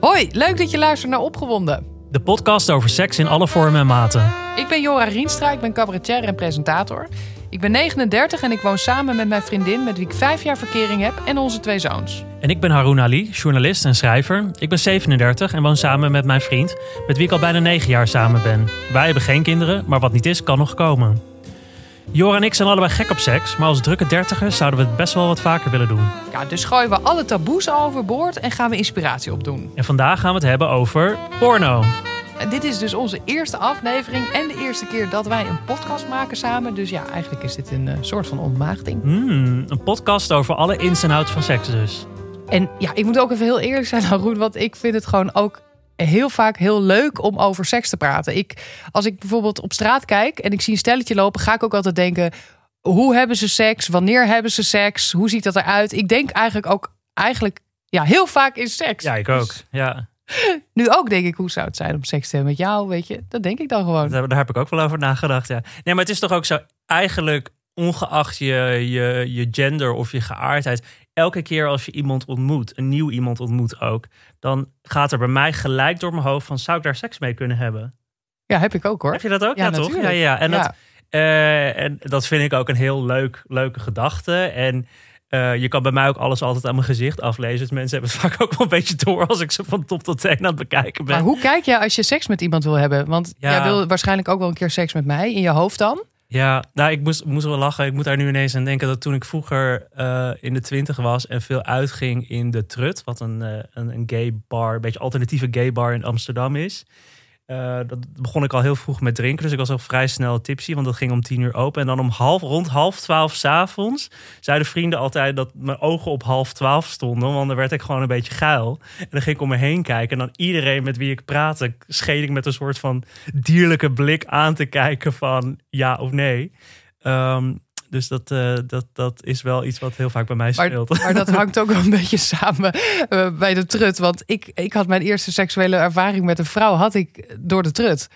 Hoi, leuk dat je luistert naar Opgewonden. De podcast over seks in alle vormen en maten. Ik ben Jora Rienstra, ik ben cabaretier en presentator. Ik ben 39 en ik woon samen met mijn vriendin met wie ik vijf jaar verkering heb en onze twee zoons. En ik ben Haroon Ali, journalist en schrijver. Ik ben 37 en woon samen met mijn vriend, met wie ik al bijna 9 jaar samen ben. Wij hebben geen kinderen, maar wat niet is, kan nog komen. Jora en ik zijn allebei gek op seks, maar als drukke dertigers zouden we het best wel wat vaker willen doen. Ja, dus gooien we alle taboes overboord en gaan we inspiratie opdoen. En vandaag gaan we het hebben over porno. En dit is dus onze eerste aflevering en de eerste keer dat wij een podcast maken samen. Dus ja, eigenlijk is dit een eh, soort van ontmaagding. Hmm, een podcast over alle ins en outs van seks dus. En ja, ik moet ook even heel eerlijk zijn, Haroon, want ik vind het gewoon ook heel vaak heel leuk om over seks te praten. Ik, als ik bijvoorbeeld op straat kijk en ik zie een stelletje lopen, ga ik ook altijd denken: hoe hebben ze seks? Wanneer hebben ze seks? Hoe ziet dat eruit? Ik denk eigenlijk ook eigenlijk ja, heel vaak in seks. Ja, ik ook. Dus Ja, nu ook denk ik, hoe zou het zijn om seks te hebben met jou? Weet je, dat denk ik dan gewoon. daar, daar heb ik ook wel over nagedacht. Ja. Nee, maar het is toch ook zo, eigenlijk ongeacht je, je, je gender of je geaardheid, elke keer als je iemand ontmoet, een nieuw iemand ontmoet ook, dan gaat er bij mij gelijk door mijn hoofd van, zou ik daar seks mee kunnen hebben? Ja, heb ik ook hoor. Heb je dat ook? Ja, Ja, toch? Ja, ja. En, Ja. Dat, eh, en dat vind ik ook een heel leuk, leuke gedachte. En eh, je kan bij mij ook alles altijd aan mijn gezicht aflezen. Dus mensen hebben het vaak ook wel een beetje door als ik ze van top tot teen aan het bekijken ben. Maar hoe kijk jij als je seks met iemand wil hebben? Want Ja. jij wil waarschijnlijk ook wel een keer seks met mij in je hoofd dan. Ja, nou, ik moest, moest wel lachen. Ik moet daar nu ineens aan denken dat toen ik vroeger eh, in de twintig was en veel uitging in de Trut, wat een, eh, een, een gay bar, een beetje alternatieve gay bar in Amsterdam is. Eh, dat begon ik al heel vroeg met drinken, dus ik was al vrij snel tipsy, want dat ging om tien uur open. En dan om half, rond half twaalf s'avonds zeiden vrienden altijd dat mijn ogen op half twaalf stonden, want dan werd ik gewoon een beetje geil. En dan ging ik om me heen kijken en dan iedereen met wie ik praatte, scheen ik met een soort van dierlijke blik aan te kijken van ja of nee. Ehm, dus dat, eh, dat, dat is wel iets wat heel vaak bij mij Maar, speelt. maar dat hangt ook wel een beetje samen eh, bij de trut. Want ik, ik had mijn eerste seksuele ervaring met een vrouw had ik door de trut.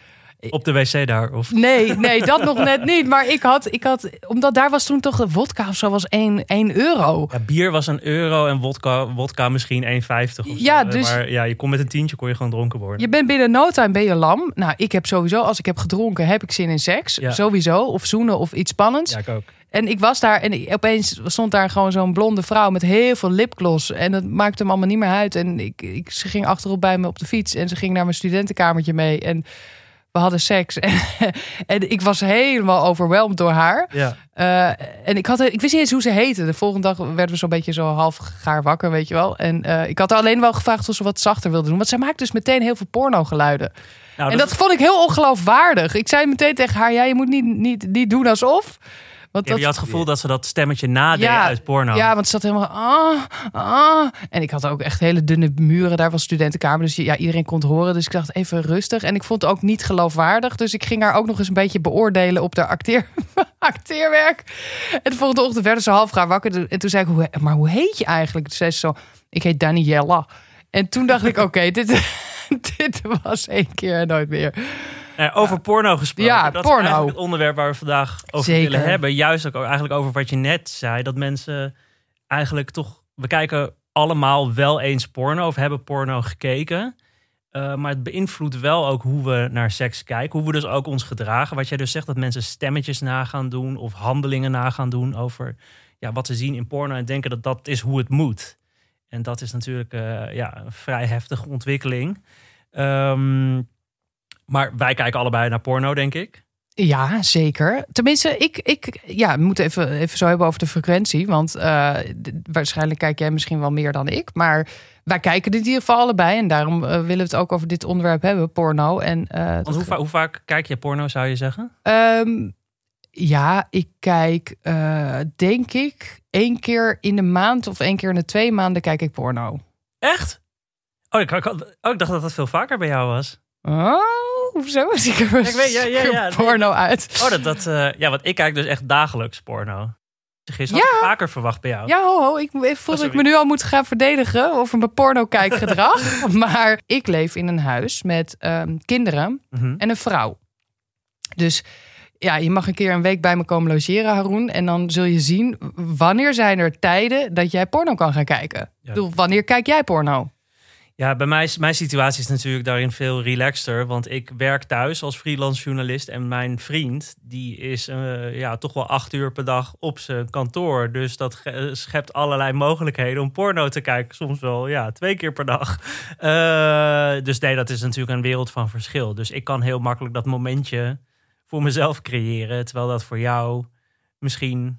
Op de wc daar. Of... Nee, nee, dat nog net niet. Maar ik had, ik had omdat daar was toen toch de vodka of zo was 1, 1 euro. Ja, bier was een euro en wodka, wodka misschien 1,50 of Ja, zo. dus- Maar ja, je kon met een tientje kon je gewoon dronken worden. Je bent binnen no time ben je lam. Nou, ik heb sowieso, als ik heb gedronken, heb ik zin in seks. Ja. Sowieso. Of zoenen of iets spannends. Ja, ik ook. En ik was daar en opeens stond daar gewoon zo'n blonde vrouw met heel veel lipgloss. En dat maakte hem allemaal niet meer uit. En ik, ik, ze ging achterop bij me op de fiets en ze ging naar mijn studentenkamertje mee. En we hadden seks. En, en ik was helemaal overweldigd door haar. Ja. Eh, en ik, had, ik wist niet eens hoe ze heette. De volgende dag werden we zo'n beetje zo half gaar wakker, weet je wel. En eh, ik had haar alleen wel gevraagd of ze wat zachter wilde doen. Want zij maakt dus meteen heel veel pornogeluiden. Nou, en dat, dat vond ik heel ongeloofwaardig. Ik zei meteen tegen haar, ja, je moet niet, niet, niet doen alsof. Want ja, dat, je had het gevoel dat ze dat stemmetje nadeed Ja, uit porno. ja, want ze zat helemaal. Ah, ah. En ik had ook echt hele dunne muren. Daar was studentenkamer. Dus ja, iedereen kon het horen. Dus ik dacht even rustig. En ik vond het ook niet geloofwaardig. Dus ik ging haar ook nog eens een beetje beoordelen op de acteer, acteerwerk. En de volgende ochtend werden ze half gaar wakker. En toen zei ik, hoe, maar hoe heet je eigenlijk? Toen zei ze zo, ik heet Daniella. En toen dacht ik, oké, dit, dit was één keer en nooit meer. Eh, over porno gesproken. Ja, dat porno. is eigenlijk het onderwerp waar we vandaag over Zeker. willen hebben. Juist ook eigenlijk over wat je net zei. Dat mensen eigenlijk toch... We kijken allemaal wel eens porno of hebben porno gekeken. Eh, maar het beïnvloedt wel ook hoe we naar seks kijken. Hoe we dus ook ons gedragen. Wat jij dus zegt, dat mensen stemmetjes na gaan doen... of handelingen na gaan doen over ja, wat ze zien in porno... en denken dat dat is hoe het moet. En dat is natuurlijk eh, ja, een vrij heftige ontwikkeling. Ehm, maar wij kijken allebei naar porno, denk ik. Ja, zeker. Tenminste, ik, ik ja, we moeten even, even zo hebben over de frequentie. Want eh, waarschijnlijk kijk jij misschien wel meer dan ik. Maar wij kijken dit in ieder geval allebei. En daarom eh, willen we het ook over dit onderwerp hebben, porno. En, eh, Want hoe, va- hoe vaak kijk je porno, zou je zeggen? Ehm, ja, ik kijk, denk ik, één keer in de maand of één keer in de twee maanden kijk ik porno. Echt? Oh, ik, oh, ik dacht dat dat veel vaker bij jou was. Oh, hoezo? Zie ik er Ik weet- ja, ja, ja, nee. porno uit? Oh, dat, dat, eh, ja, want ik kijk dus echt dagelijks porno. Gisteren had ik vaker verwacht bij jou. Ja, ho, ho. Ik, voel Oh, dat ik me nu al moet gaan verdedigen over mijn porno-kijkgedrag. maar ik leef in een huis met ehm, kinderen Mhm. en een vrouw. Dus ja, je mag een keer een week bij me komen logeren, Haroon. En dan zul je zien wanneer zijn er tijden dat jij porno kan gaan kijken. Ik bedoel, wanneer kijk jij porno? Ja, bij mij is mijn situatie is natuurlijk daarin veel relaxter. Want ik werk thuis als freelance journalist. En mijn vriend, die is uh, ja, toch wel acht uur per dag op zijn kantoor. Dus dat schept allerlei mogelijkheden om porno te kijken. Soms wel ja, twee keer per dag. Uh, dus nee, dat is natuurlijk een wereld van verschil. Dus ik kan heel makkelijk dat momentje voor mezelf creëren. Terwijl dat voor jou misschien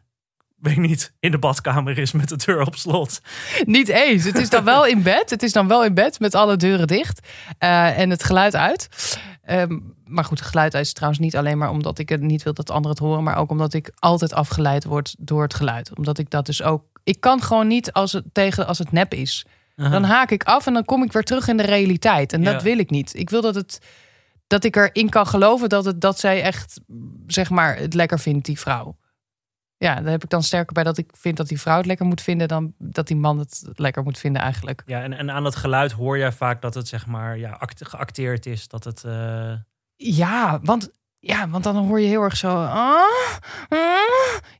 weet niet, in de badkamer is met de deur op slot. Niet eens. Het is dan wel in bed. Het is dan wel in bed met alle deuren dicht uh, en het geluid uit. Um, maar goed, het geluid uit is trouwens niet alleen maar omdat ik het niet wil dat anderen het horen, maar ook omdat ik altijd afgeleid word door het geluid. Omdat ik dat dus ook. Ik kan gewoon niet als het tegen als het nep is. Aha. Dan haak ik af en dan kom ik weer terug in de realiteit. En dat ja. wil ik niet. Ik wil dat het dat ik erin kan geloven dat, het, dat zij echt zeg maar het lekker vindt, die vrouw. Ja, daar heb ik dan sterker bij dat ik vind dat die vrouw het lekker moet vinden dan dat die man het lekker moet vinden eigenlijk. Ja, en, en aan dat geluid hoor je vaak dat het zeg maar ja, geacteerd is. Dat het. Uh... Ja, want ja, want dan hoor je heel erg zo. Ah, ah.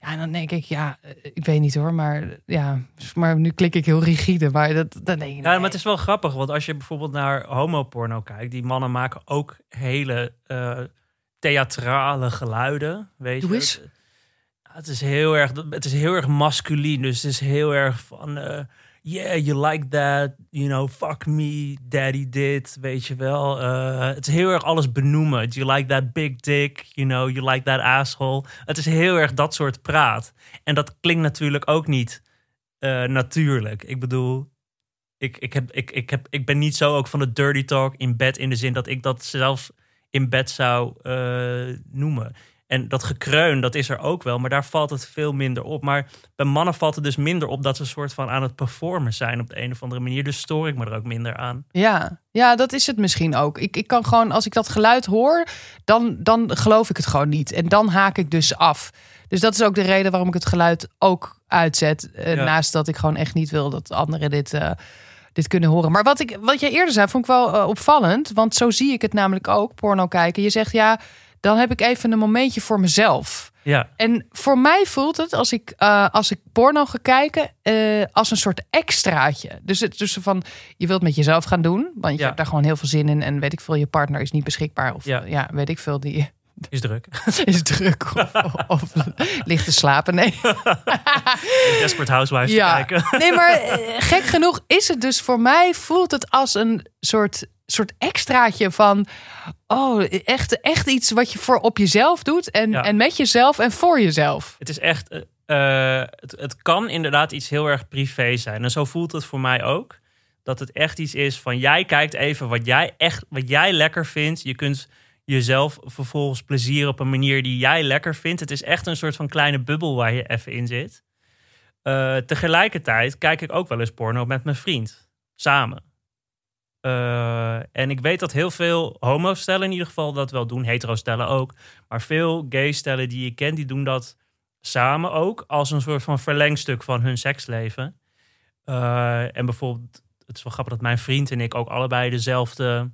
Ja, en dan denk ik, ja, eh, ik weet niet hoor, maar ja, maar nu klik ik heel rigide. Maar dat, dan denk ik, Ja, maar het is wel grappig, want als je bijvoorbeeld naar homoporno kijkt, die mannen maken ook hele uh, theatrale geluiden. Weet je? Het is heel erg, het is heel erg masculien. Dus het is heel erg van, uh, yeah, you like that, you know, fuck me, daddy did, weet je wel. Uh, het is heel erg alles benoemen. You like that big dick, you know, you like that asshole. Het is heel erg dat soort praat. En dat klinkt natuurlijk ook niet uh, natuurlijk. Ik bedoel, ik, ik, heb, ik, ik, heb, ik ben niet zo ook van de dirty talk in bed in de zin dat ik dat zelfs in bed zou noemen. En dat gekreun, dat is er ook wel, maar daar valt het veel minder op. Maar bij mannen valt het dus minder op dat ze een soort van aan het performen zijn op de een of andere manier. Dus stoor ik me er ook minder aan. Ja, ja dat is het misschien ook. Ik, ik kan gewoon, als ik dat geluid hoor, dan, dan geloof ik het gewoon niet. En dan haak ik dus af. Dus dat is ook de reden waarom ik het geluid ook uitzet. Uh, ja. Naast dat ik gewoon echt niet wil dat anderen dit. Uh, dit kunnen horen. Maar wat, ik, wat jij eerder zei, vond ik wel uh, opvallend. Want zo zie ik het namelijk ook, porno kijken. Je zegt ja, dan heb ik even een momentje voor mezelf. Ja. En voor mij voelt het als ik, uh, als ik porno ga kijken uh, als een soort extraatje. Dus het dus van je wilt met jezelf gaan doen, want je Ja. hebt daar gewoon heel veel zin in en weet ik veel, je partner is niet beschikbaar of Ja. ja, weet ik veel, die Is druk. is druk of, of ligt te slapen. Nee. Desperate Housewives te Ja. kijken. Nee, maar eh, gek genoeg is het dus voor mij voelt het als een soort, soort extraatje van oh, echt, echt iets wat je voor op jezelf doet en, Ja. en met jezelf en voor jezelf. Het is echt, eh, eh, het, het kan inderdaad iets heel erg privé zijn. En zo voelt het voor mij ook. Dat het echt iets is van jij kijkt even wat jij echt, wat jij lekker vindt. Je kunt jezelf vervolgens plezieren op een manier die jij lekker vindt. Het is echt een soort van kleine bubbel waar je even in zit. Eh, tegelijkertijd kijk ik ook wel eens porno met mijn vriend. Samen. Eh, en ik weet dat heel veel homo-stellen in ieder geval dat wel doen. Hetero-stellen ook. Maar veel gay-stellen die ik ken, die doen dat samen ook. Als een soort van verlengstuk van hun seksleven. Eh, en bijvoorbeeld, het is wel grappig dat mijn vriend en ik ook allebei dezelfde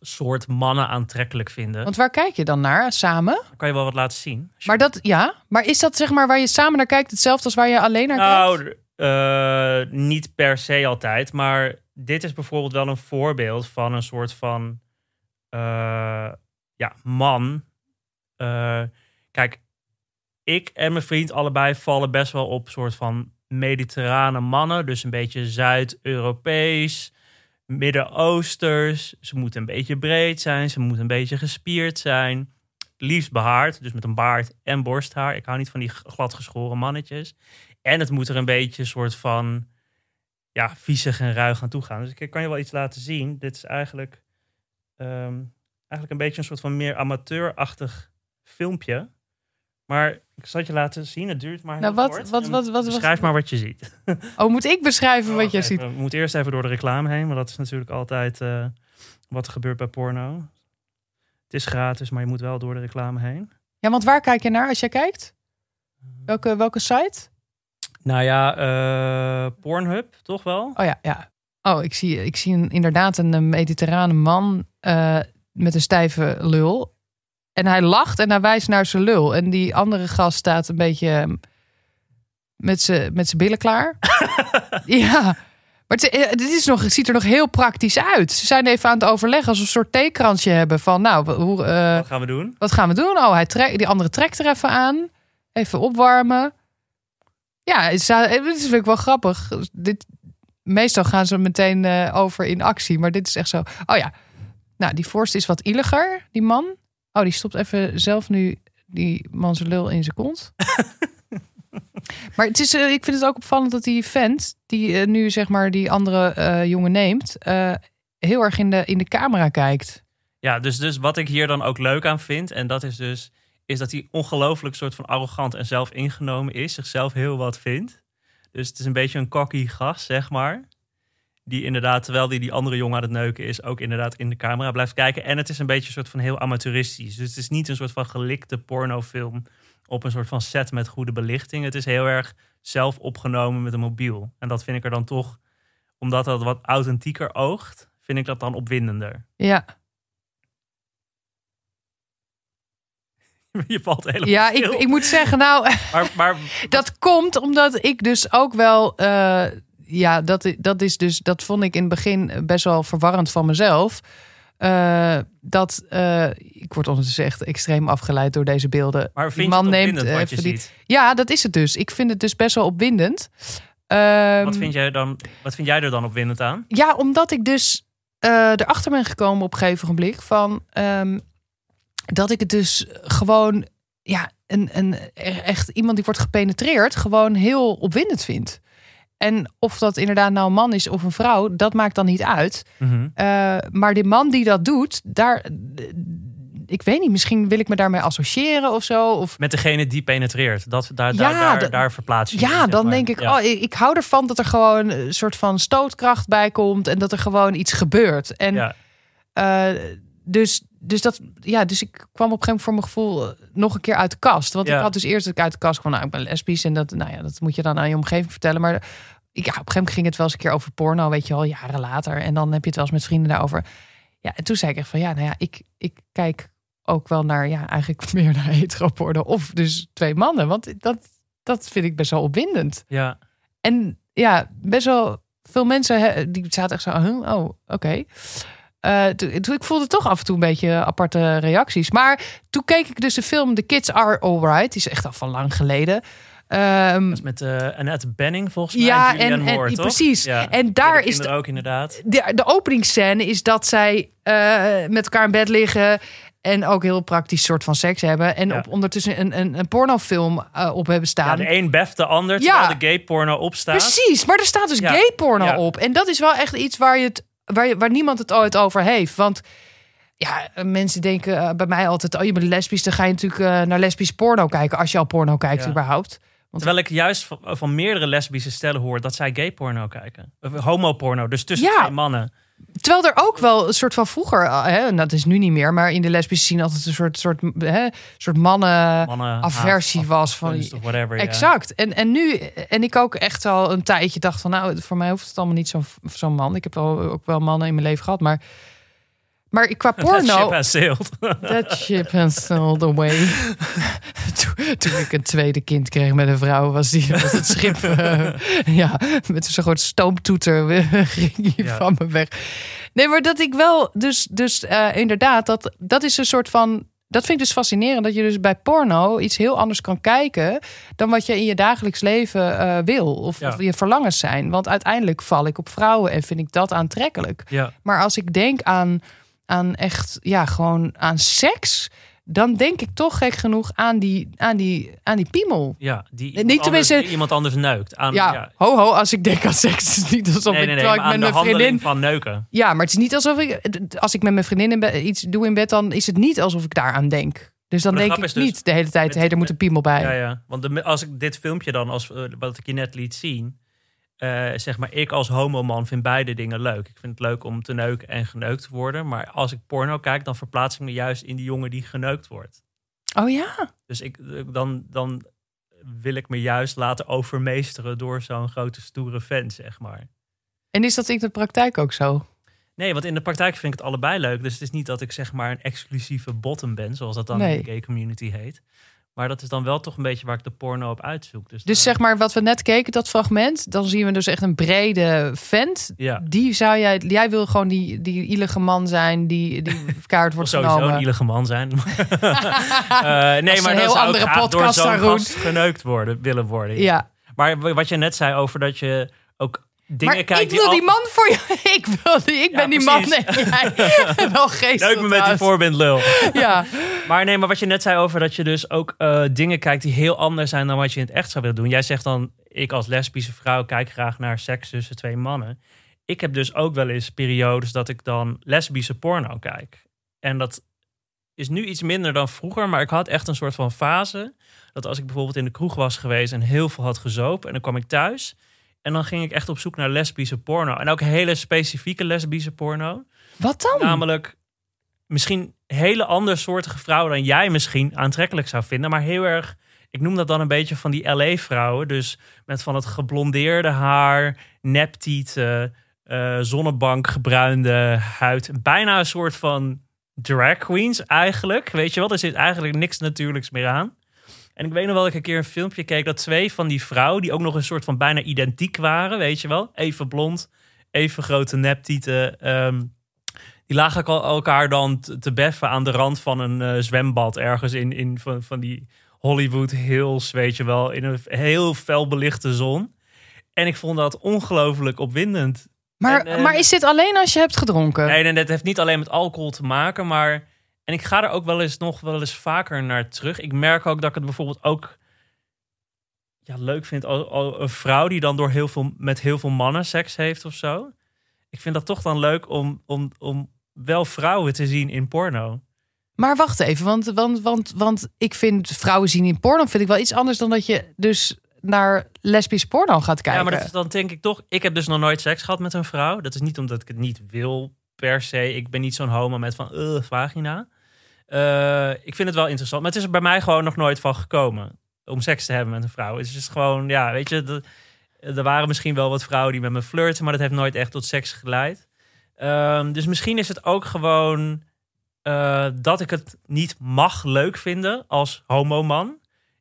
soort mannen aantrekkelijk vinden. Want waar kijk je dan naar samen? Dan kan je wel wat laten zien. Maar dat ja, maar is dat zeg maar waar je samen naar kijkt hetzelfde als waar je alleen naar kijkt? Nou, niet per se altijd. Maar dit is bijvoorbeeld wel een voorbeeld van een soort van eh, ja, man. Eh, kijk, ik en mijn vriend allebei vallen best wel op soort van mediterrane mannen. Dus een beetje Zuid-Europees, Midden-Oosters. Ze moeten een beetje breed zijn, ze moeten een beetje gespierd zijn. Liefst behaard, dus met een baard en borsthaar. Ik hou niet van die gladgeschoren mannetjes. En het moet er een beetje soort van ja, viezig en ruig aan toe gaan. Dus ik kan je wel iets laten zien. Dit is eigenlijk, ehm, eigenlijk een beetje een soort van meer amateurachtig filmpje. Maar ik zal het je laten zien. Het duurt maar Nou, wat- kort. wat- wat- wat- Beschrijf wat- maar wat je ziet. Oh, moet ik beschrijven wat Wacht je ziet? We moeten eerst even door de reclame heen. Maar dat is natuurlijk altijd eh, wat er gebeurt bij porno. Het is gratis, maar je moet wel door de reclame heen. Ja, want waar kijk je naar als jij kijkt? Welke, welke site? Nou ja, eh, Pornhub, toch wel? Oh ja, ja. Oh, ik zie, ik zie een, inderdaad een mediterrane man eh, met een stijve lul. En hij lacht en hij wijst naar zijn lul. En die andere gast staat een beetje eh, met zijn met zijn billen klaar. ja, Maar het, eh, dit is nog, het ziet er nog heel praktisch uit. Ze zijn even aan het overleggen als we een soort theekransje hebben van, nou, hoe, Wat gaan we doen? wat gaan we doen? Oh, hij trekt, die andere trekt er even aan. Even opwarmen. Ja, het is, eh, vind ik wel grappig. Dit, meestal gaan ze meteen eh, over in actie, maar dit is echt zo. Oh ja, nou, die vorst is wat illiger, die man. Oh, die stopt even zelf nu die man zijn lul in zijn kont. maar het is, eh, ik vind het ook opvallend dat die vent, die nu zeg maar die andere jongen neemt, heel erg in de, in de camera kijkt. Ja, dus, dus wat ik hier dan ook leuk aan vind, en dat is dus, is dat hij ongelooflijk soort van arrogant en zelfingenomen is, zichzelf heel wat vindt. Dus het is een beetje een cocky gast, zeg maar. Die inderdaad, terwijl die die andere jongen aan het neuken is, ook inderdaad in de camera blijft kijken. En het is een beetje een soort van heel amateuristisch. Dus het is niet een soort van gelikte pornofilm op een soort van set met goede belichting. Het is heel erg zelf opgenomen met een mobiel. En dat vind ik er dan toch, omdat dat wat authentieker oogt, vind ik dat dan opwindender. Ja, Je valt helemaal ja ik, ik moet zeggen, nou, Maar, maar Dat komt omdat ik dus ook wel. eh, ja, dat, dat is dus. Dat vond ik in het begin best wel verwarrend van mezelf. Eh, dat. eh, ik word ondertussen echt extreem afgeleid door deze beelden. Maar vind je het opwindend wat je ziet? Ja, dat is het dus. Ik vind het dus best wel opwindend. Ehm, Wat vind, jij dan, wat vind jij er dan opwindend aan? Ja, omdat ik dus erachter ben gekomen op een gegeven moment van ehm, dat ik het dus gewoon ja een, een echt iemand die wordt gepenetreerd gewoon heel opwindend vind. En of dat inderdaad nou een man is of een vrouw, dat maakt dan niet uit. Eh, maar die man die dat doet, daar, ik weet niet, misschien wil ik me daarmee associëren of zo. Of Met degene die penetreert. Dat, daar, Ja, daar, daar, daar verplaats je je, Ja, zeg dan maar. denk ik, Ja. oh, ik, ik hou ervan dat er gewoon een soort van stootkracht bij komt en dat er gewoon iets gebeurt. En Ja. eh, dus, dus dat, ja, dus ik kwam op een gegeven moment voor mijn gevoel eh, nog een keer uit de kast. Want Ja. ik had dus eerst dat ik uit de kast kwam, nou, ik ben lesbisch en dat, nou ja, dat moet je dan aan je omgeving vertellen. Maar ik, ja, op een gegeven moment ging het wel eens een keer over porno, weet je wel, jaren later. En dan heb je het wel eens met vrienden daarover. Ja, en toen zei ik echt van, ja, nou ja, ik, ik kijk ook wel naar, ja, eigenlijk meer naar hetero-porno of dus twee mannen. Want dat, dat vind ik best wel opwindend. ja. En ja, best wel veel mensen die zaten echt zo, oh, oké. Eh, toen, ik voelde toch af en toe een beetje aparte reacties. Maar toen keek ik dus de film The Kids Are Alright. Die is echt al van lang geleden. Ehm, Dat is met eh Annette Benning volgens mij. ja, Julianne en, en Moore, toch? precies. Ja. En Ja, daar de is kinderen ook inderdaad. de, de openingsscène is dat zij eh, met elkaar in bed liggen. En ook heel praktisch soort van seks hebben. En Ja. op ondertussen een, een, een pornofilm op hebben Ja, staan. de een beft de ander, Ja. terwijl de gay porno opstaat. Precies, maar er staat dus Ja, gay porno ja. op. En dat is wel echt iets waar, je het, waar, waar niemand het ooit over heeft. Want ja, mensen denken eh, bij mij altijd... oh, je bent lesbisch, dan ga je natuurlijk eh, naar lesbisch porno kijken... als je al porno kijkt Ja. überhaupt. Terwijl ik juist van, van meerdere lesbische stellen hoor dat zij gay porno kijken. Of homoporno, dus tussen Ja. twee mannen. Terwijl er ook wel een soort van vroeger... eh, Hè, en dat is nu niet meer, maar in de lesbische scene... altijd een soort, soort, hè, soort mannen... mannen aversie haat, was van- of whatever. Exact. En, en nu, en ik ook echt al een tijdje dacht van, nou, voor mij hoeft het allemaal niet zo'n zo'n man. Ik heb wel, ook wel mannen in mijn leven gehad, maar, maar qua That ship porno. has sailed. That ship has sailed away. toen, toen ik een tweede kind kreeg met een vrouw, was, die, was het schip eh, ja, met zo'n groot stoomtoeter eh, ging hij Ja. van me weg. Nee, maar dat ik wel, dus, dus eh, inderdaad, dat, dat is een soort van. Dat vind ik dus fascinerend, dat je dus bij porno iets heel anders kan kijken dan wat je in je dagelijks leven wil of, Ja. of je verlangens zijn. Want uiteindelijk val ik op vrouwen en vind ik dat aantrekkelijk. ja. Maar als ik denk aan, aan echt, ja, gewoon aan seks, dan denk ik toch gek genoeg aan die, aan die, aan die piemel. Ja, die niet iemand, anders, tenminste- die iemand anders neukt. Aan, Ja, ja. ho ho, als ik denk aan seks, is niet alsof Nee, ik, nee, nee, met mijn vriendin... van neuken. Ja, maar het is niet alsof ik, als ik met mijn vriendin in bed, iets doe in bed, dan is het niet alsof ik daaraan denk. Dus dan de denk ik dus niet de hele tijd, hé, er moet een piemel bij. Ja, ja. Want de, als ik dit filmpje dan, als, eh, wat ik je net liet zien... eh, zeg maar, ik als homoman vind beide dingen leuk. Ik vind het leuk om te neuken en geneukt te worden. Maar als ik porno kijk, dan verplaats ik me juist in die jongen die geneukt wordt. Oh ja? Dus ik, dan, dan wil ik me juist laten overmeesteren door zo'n grote stoere fan, zeg maar. En is dat in de praktijk ook zo? Nee, want in de praktijk vind ik het allebei leuk. Dus het is niet dat ik zeg maar een exclusieve bottom ben, zoals dat dan Nee. in de gay community heet. Maar dat is dan wel toch een beetje waar ik de porno op uitzoek. Dus, Dus daar- zeg maar wat we net keken, dat fragment, dan zien we dus echt een brede vent. Ja, Die zou jij, jij wil gewoon die, die ielige man zijn die, die kaart wordt sowieso genomen. een ielige man zijn. Eh, nee, een maar dan heel andere podcast, door zo'n geneukt worden, willen worden. Ja, Maar wat je net zei over dat je ook dingen maar kijkt ik wil al- die man voor je. Ik wil die, ik Ja, ben die man jij. Wel geestig. Leuk me met die voorbeeld lul. Ja, Maar nee, maar wat je net zei over dat je dus ook eh, dingen kijkt die heel anders zijn dan wat je in het echt zou willen doen. Jij zegt dan, ik als lesbische vrouw kijk graag naar seks tussen twee mannen. Ik heb dus ook wel eens periodes dat ik dan lesbische porno kijk. En dat is nu iets minder dan vroeger, maar ik had echt een soort van fase. Dat als ik bijvoorbeeld in de kroeg was geweest en heel veel had gezopen en dan kwam ik thuis. En dan ging ik echt op zoek naar lesbische porno. En ook hele specifieke lesbische porno. wat dan? Namelijk misschien hele andersoortige vrouwen dan jij misschien aantrekkelijk zou vinden. Maar heel erg, ik noem dat dan een beetje van die LA-vrouwen. Dus met van het geblondeerde haar, neptieten, eh zonnebank gebruinde huid. Bijna een soort van drag queens eigenlijk. Weet je wel, er zit eigenlijk niks natuurlijks meer aan. En ik weet nog wel dat ik een keer een filmpje keek dat twee van die vrouwen, die ook nog een soort van bijna identiek waren, weet je wel, even blond, even grote neptieten, ehm, die lagen elkaar dan te beffen aan de rand van een eh, zwembad ergens in, in van, van die Hollywood Hills, weet je wel, in een heel fel belichte zon. En ik vond dat ongelooflijk opwindend. Maar, en, eh, maar is dit alleen als je hebt gedronken? Nee, nee, dat heeft niet alleen met alcohol te maken, maar... En ik ga er ook wel eens nog wel eens vaker naar terug. Ik merk ook dat ik het bijvoorbeeld ook ja, leuk vind als, een vrouw die dan door heel veel, met heel veel mannen seks heeft of zo. Ik vind dat toch dan leuk om, om, om wel vrouwen te zien in porno. Maar wacht even, want, want, want, want ik vind vrouwen zien in porno vind ik wel iets anders dan dat je dus naar lesbische porno gaat kijken. Ja, maar dat is dan denk ik toch... Ik heb dus nog nooit seks gehad met een vrouw. Dat is niet omdat ik het niet wil per se. Ik ben niet zo'n homo met van, uh, vagina. Eh, ik vind het wel interessant. Maar het is er bij mij gewoon nog nooit van gekomen. Om seks te hebben met een vrouw. Het is dus gewoon, ja, weet je... de- er waren misschien wel wat vrouwen die met me flirten. Maar dat heeft nooit echt tot seks geleid. Ehm, dus misschien is het ook gewoon... eh, dat ik het niet mag leuk vinden als homoman.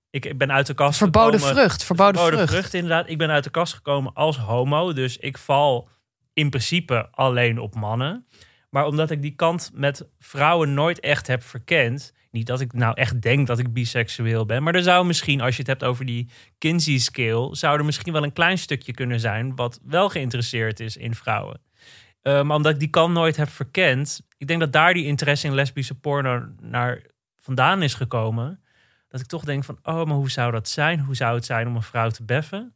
Ik, ik ben uit de kast verboden gekomen- vrucht, verboden, verboden vrucht. vrucht. inderdaad. Ik ben uit de kast gekomen als homo. Dus ik val in principe alleen op mannen. Maar omdat ik die kant met vrouwen nooit echt heb verkend. Niet dat ik nou echt denk dat ik biseksueel ben. Maar er zou misschien, als je het hebt over die Kinsey scale. zou er misschien wel een klein stukje kunnen zijn. wat wel geïnteresseerd is in vrouwen. Eh, maar omdat ik die kant nooit heb verkend. Ik denk dat daar die interesse in lesbische porno naar vandaan is gekomen. Dat ik toch denk van, oh, maar hoe zou dat zijn? Hoe zou het zijn om een vrouw te beffen?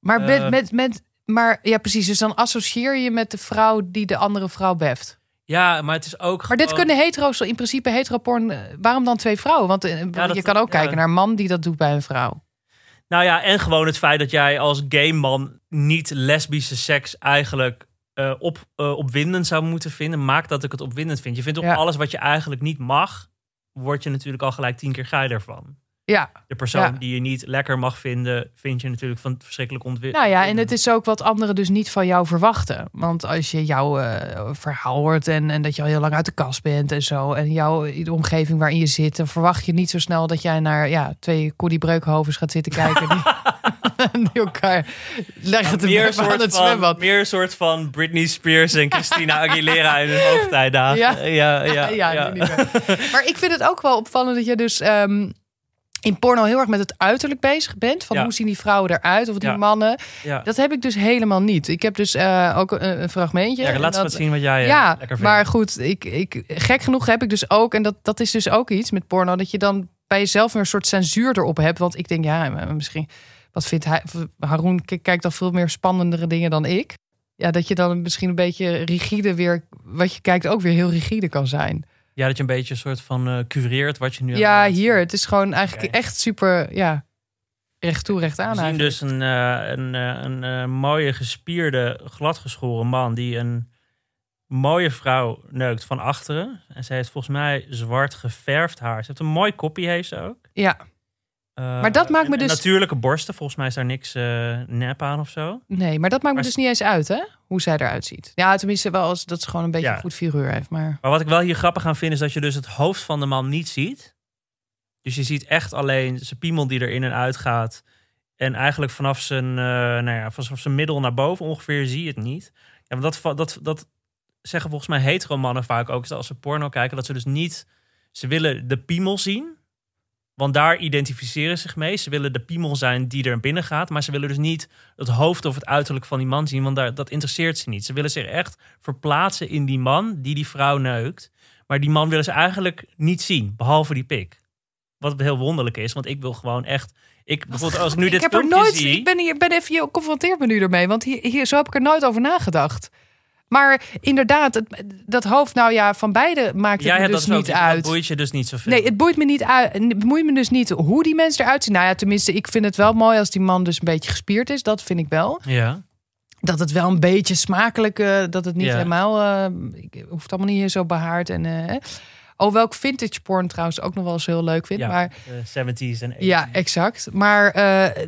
Maar, met, Eh. met, met, maar ja, precies. Dus dan associeer je met de vrouw die de andere vrouw beft. Ja, maar het is ook Maar dit kunnen hetero's, in principe heteroporn. eh, Waarom dan twee vrouwen? Want eh, dat- je kan ook ja. kijken naar een man die dat doet bij een vrouw. Nou ja, en gewoon het feit dat jij als gay man niet lesbische seks eigenlijk eh, op, opwindend zou moeten vinden, maakt dat ik het opwindend vind. Je vindt toch Ja. alles wat je eigenlijk niet mag, word je natuurlijk al gelijk tien keer geiler van. Ja, De persoon Ja. die je niet lekker mag vinden, vind je natuurlijk van verschrikkelijk ontwikkeld. nou ja, en het is ook wat anderen dus niet van jou verwachten. Want als je jouw eh, verhaal hoort en, en dat je al heel lang uit de kast bent en zo. En jouw de omgeving waarin je zit, dan verwacht je niet zo snel dat jij naar ja, twee Corrie Breukhovens gaat zitten kijken. Die, die elkaar leggen te meer soort, het van, zwembad. meer een soort van Britney Spears en Christina Aguilera in hun hoogtijdagen. Ja. ja, ja, ja. Maar ik vind het ook wel opvallend dat je dus ehm, in porno heel erg met het uiterlijk bezig bent. Van Ja. hoe zien die vrouwen eruit of die Ja. mannen. ja. Dat heb ik dus helemaal niet. Ik heb dus eh, ook een, een fragmentje. Ja, laat eens zien wat jij eh, ja, lekker vindt. maar goed, ik, ik, gek genoeg heb ik dus ook, en dat, dat is dus ook iets met porno, dat je dan bij jezelf weer een soort censuur erop hebt. Want ik denk, ja, misschien, wat vindt hij? Haroon kijkt al veel meer spannendere dingen dan ik. Ja, dat je dan misschien een beetje rigide weer, wat je kijkt ook weer heel rigide kan zijn. Ja, dat je een beetje een soort van eh, cureert wat je nu Ja, hier, het is gewoon eigenlijk echt super, ja, recht toe, recht aan. We zien eigenlijk. dus een, eh, een, eh, een, mooie, gespierde, gladgeschoren man die een mooie vrouw neukt van achteren. En zij heeft volgens mij zwart geverfd haar. Ze heeft een mooi koppie, heeft ze ook. Ja, Maar dat maakt me dus- natuurlijke borsten. Volgens mij is daar niks eh, nep aan of zo. nee, maar dat maakt me Maar dus niet eens uit, hè? Hoe zij eruit ziet. Ja, tenminste wel als dat ze gewoon een beetje Ja. een goed figuur heeft. Maar Maar wat ik wel hier grappig aan vind, is dat je dus het hoofd van de man niet ziet. Dus je ziet echt alleen zijn piemel die er in en uit gaat. En eigenlijk vanaf zijn, uh, nou ja, vanaf zijn middel naar boven ongeveer zie je het niet. Ja, want dat, dat, dat zeggen volgens mij hetero mannen vaak ook. Als ze porno kijken, dat ze dus niet... Ze willen de piemel zien. Want daar identificeren ze zich mee. Ze willen de piemel zijn die er binnen gaat. Maar ze willen dus niet het hoofd of het uiterlijk van die man zien. Want daar, dat interesseert ze niet. Ze willen zich echt verplaatsen in die man die die vrouw neukt. Maar die man willen ze eigenlijk niet zien. Behalve die pik. Wat heel wonderlijk is. Want ik wil gewoon echt... Ik, bijvoorbeeld als ik nu dit ik heb er nooit, zie... Ik ben, hier, ben even, je confronteert me nu ermee. Want hier, hier, zo heb ik er nooit over nagedacht. Maar inderdaad, het, dat hoofd, nou ja, van beide maakt het Ja, me ja, dus dat ook niet niet uit. Dat boeit je dus niet zoveel. Nee, het boeit me niet uit. Het boeit me dus niet hoe die mensen eruit zien. Nou ja, tenminste, ik vind het wel mooi als die man dus een beetje gespierd is. Dat vind ik wel. Ja. Dat het wel een beetje smakelijk, eh, dat het niet Ja. helemaal, ik hoeft allemaal niet zo behaard en. eh oh, welk vintage porn trouwens ook nog wel eens heel leuk vind. ja. Maar de 70s en 80s. ja, exact. Maar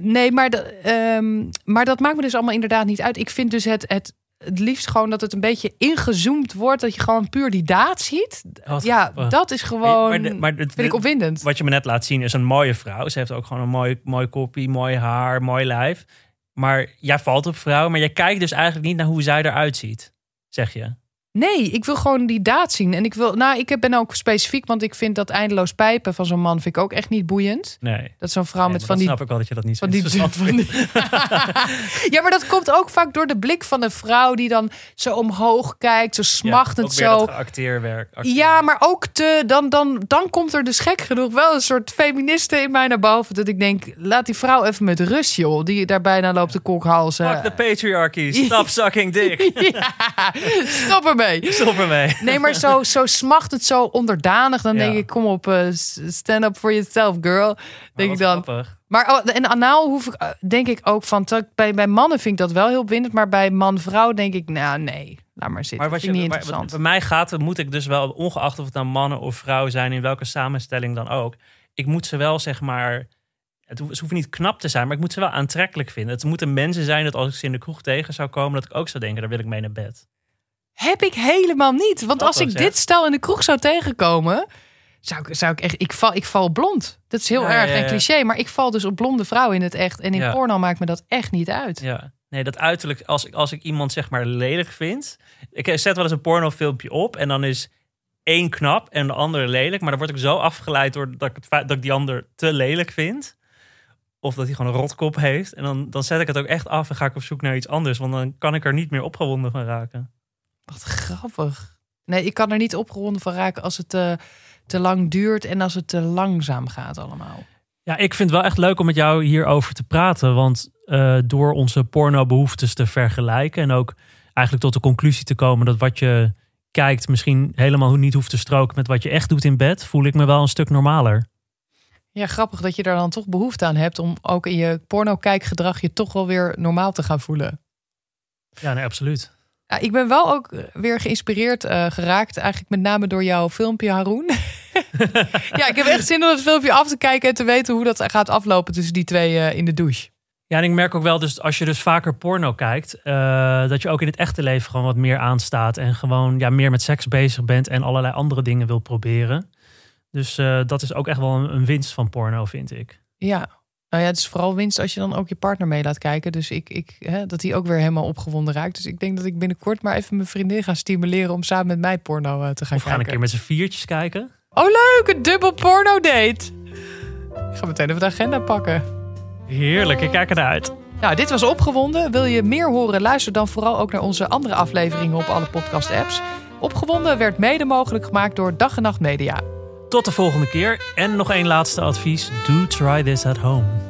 nee, maar, dat- ehm, maar dat maakt me dus allemaal inderdaad niet uit. Ik vind dus het, het, het liefst gewoon dat het een beetje ingezoomd wordt. Dat je gewoon puur die daad ziet. Wat ja, dat is gewoon. Maar de- maar het- vind ik opwindend. Wat je me net laat zien is een mooie vrouw. Ze heeft ook gewoon een mooi, mooi koppie, mooi haar, mooi lijf. Maar jij valt op vrouw, maar je kijkt dus eigenlijk niet naar hoe zij eruit ziet. Zeg je? Nee, ik wil gewoon die daad zien. En ik wil, nou, ik ben ook specifiek, want ik vind dat eindeloos pijpen van zo'n man vind ik ook echt niet boeiend. Nee. Dat zo'n vrouw Nee, met van die snap ik wel dat je dat niet Van die, van ja, maar dat komt ook vaak door de blik van een vrouw die dan zo omhoog kijkt, zo smachtend ja, zo. acteerwerk. acteer- Ja, maar ook te, dan, dan, dan komt er dus gek genoeg wel een soort feministe in mij naar boven. Dat ik denk, laat die vrouw even met rust, joh. Die daar bijna loopt de kokhalzen. Fuck the patriarchy. Stop sucking dick. ja, stop ermee. Stop ermee. Nee, maar zo, zo smachtend, zo onderdanig. Dan Ja. denk ik, kom op, eh, stand up for yourself, girl. Denk ik dan. grappig. Maar oh, en anaal hoef ik, eh, denk ik ook van. Bij, bij mannen vind ik dat wel heel bindend. Maar bij man-vrouw denk ik, nou nee, laat maar zitten. Maar wat je, niet maar interessant. bij mij gaat, moet ik dus wel, ongeacht of het dan mannen of vrouwen zijn, in welke samenstelling dan ook. Ik moet ze wel, zeg maar, het hoeft, ze hoeven niet knap te zijn, maar ik moet ze wel aantrekkelijk vinden. Het moeten mensen zijn dat als ik ze in de kroeg tegen zou komen, dat ik ook zou denken, daar wil ik mee naar bed. Heb ik helemaal niet. Want als ik dit stel in de kroeg zou tegenkomen. Zou ik, zou ik echt. Ik val, ik val blond. Dat is heel Ja, erg ja, en ja. cliché. Maar ik val dus op blonde vrouwen in het echt. En in porno maakt me dat echt niet uit. Ja. Nee, dat uiterlijk, als ik, als ik iemand zeg maar lelijk vind. Ik zet wel eens een pornofilmpje op en dan is één knap en de andere lelijk. Maar dan word ik zo afgeleid door dat ik, het dat ik die ander te lelijk vind. Of dat hij gewoon een rotkop heeft. En dan, dan zet ik het ook echt af en ga ik op zoek naar iets anders. Want dan kan ik er niet meer opgewonden van raken. Wat grappig. Nee, ik kan er niet opgewonden van raken als het te, te lang duurt en als het te langzaam gaat allemaal. Ja, ik vind het wel echt leuk om met jou hierover te praten. Want eh, door onze pornobehoeftes te vergelijken en ook eigenlijk tot de conclusie te komen dat wat je kijkt misschien helemaal niet hoeft te stroken met wat je echt doet in bed, voel ik me wel een stuk normaler. Ja, grappig dat je daar dan toch behoefte aan hebt om ook in je porno-kijkgedrag je toch wel weer normaal te gaan voelen. Ja, nee, absoluut. Ja, ik ben wel ook weer geïnspireerd eh, geraakt, eigenlijk met name door jouw filmpje, Haroon. ja, ik heb echt zin om het filmpje af te kijken en te weten hoe dat gaat aflopen tussen die twee eh, in de douche. Ja, en ik merk ook wel, dus als je dus vaker porno kijkt, eh, dat je ook in het echte leven gewoon wat meer aanstaat en gewoon ja, meer met seks bezig bent en allerlei andere dingen wil proberen. Dus dat is ook echt wel een, een winst van porno, vind ik. Ja. Nou ja, het is vooral winst als je dan ook je partner mee laat kijken. Dus ik, ik, hè, dat hij ook weer helemaal opgewonden raakt. Dus ik denk dat ik binnenkort maar even mijn vriendin ga stimuleren om samen met mij porno eh, te gaan Of we gaan kijken. een keer met z'n viertjes kijken. Oh leuk, een dubbel porno date. Ik ga meteen even de agenda pakken. Heerlijk, ik kijk ernaar uit. Nou, dit was Opgewonden. Wil je meer horen? Luister dan vooral ook naar onze andere afleveringen op alle podcast-apps. Opgewonden werd mede mogelijk gemaakt door Dag en Nacht Media. Tot de volgende keer. En nog één laatste advies. Do try this at home.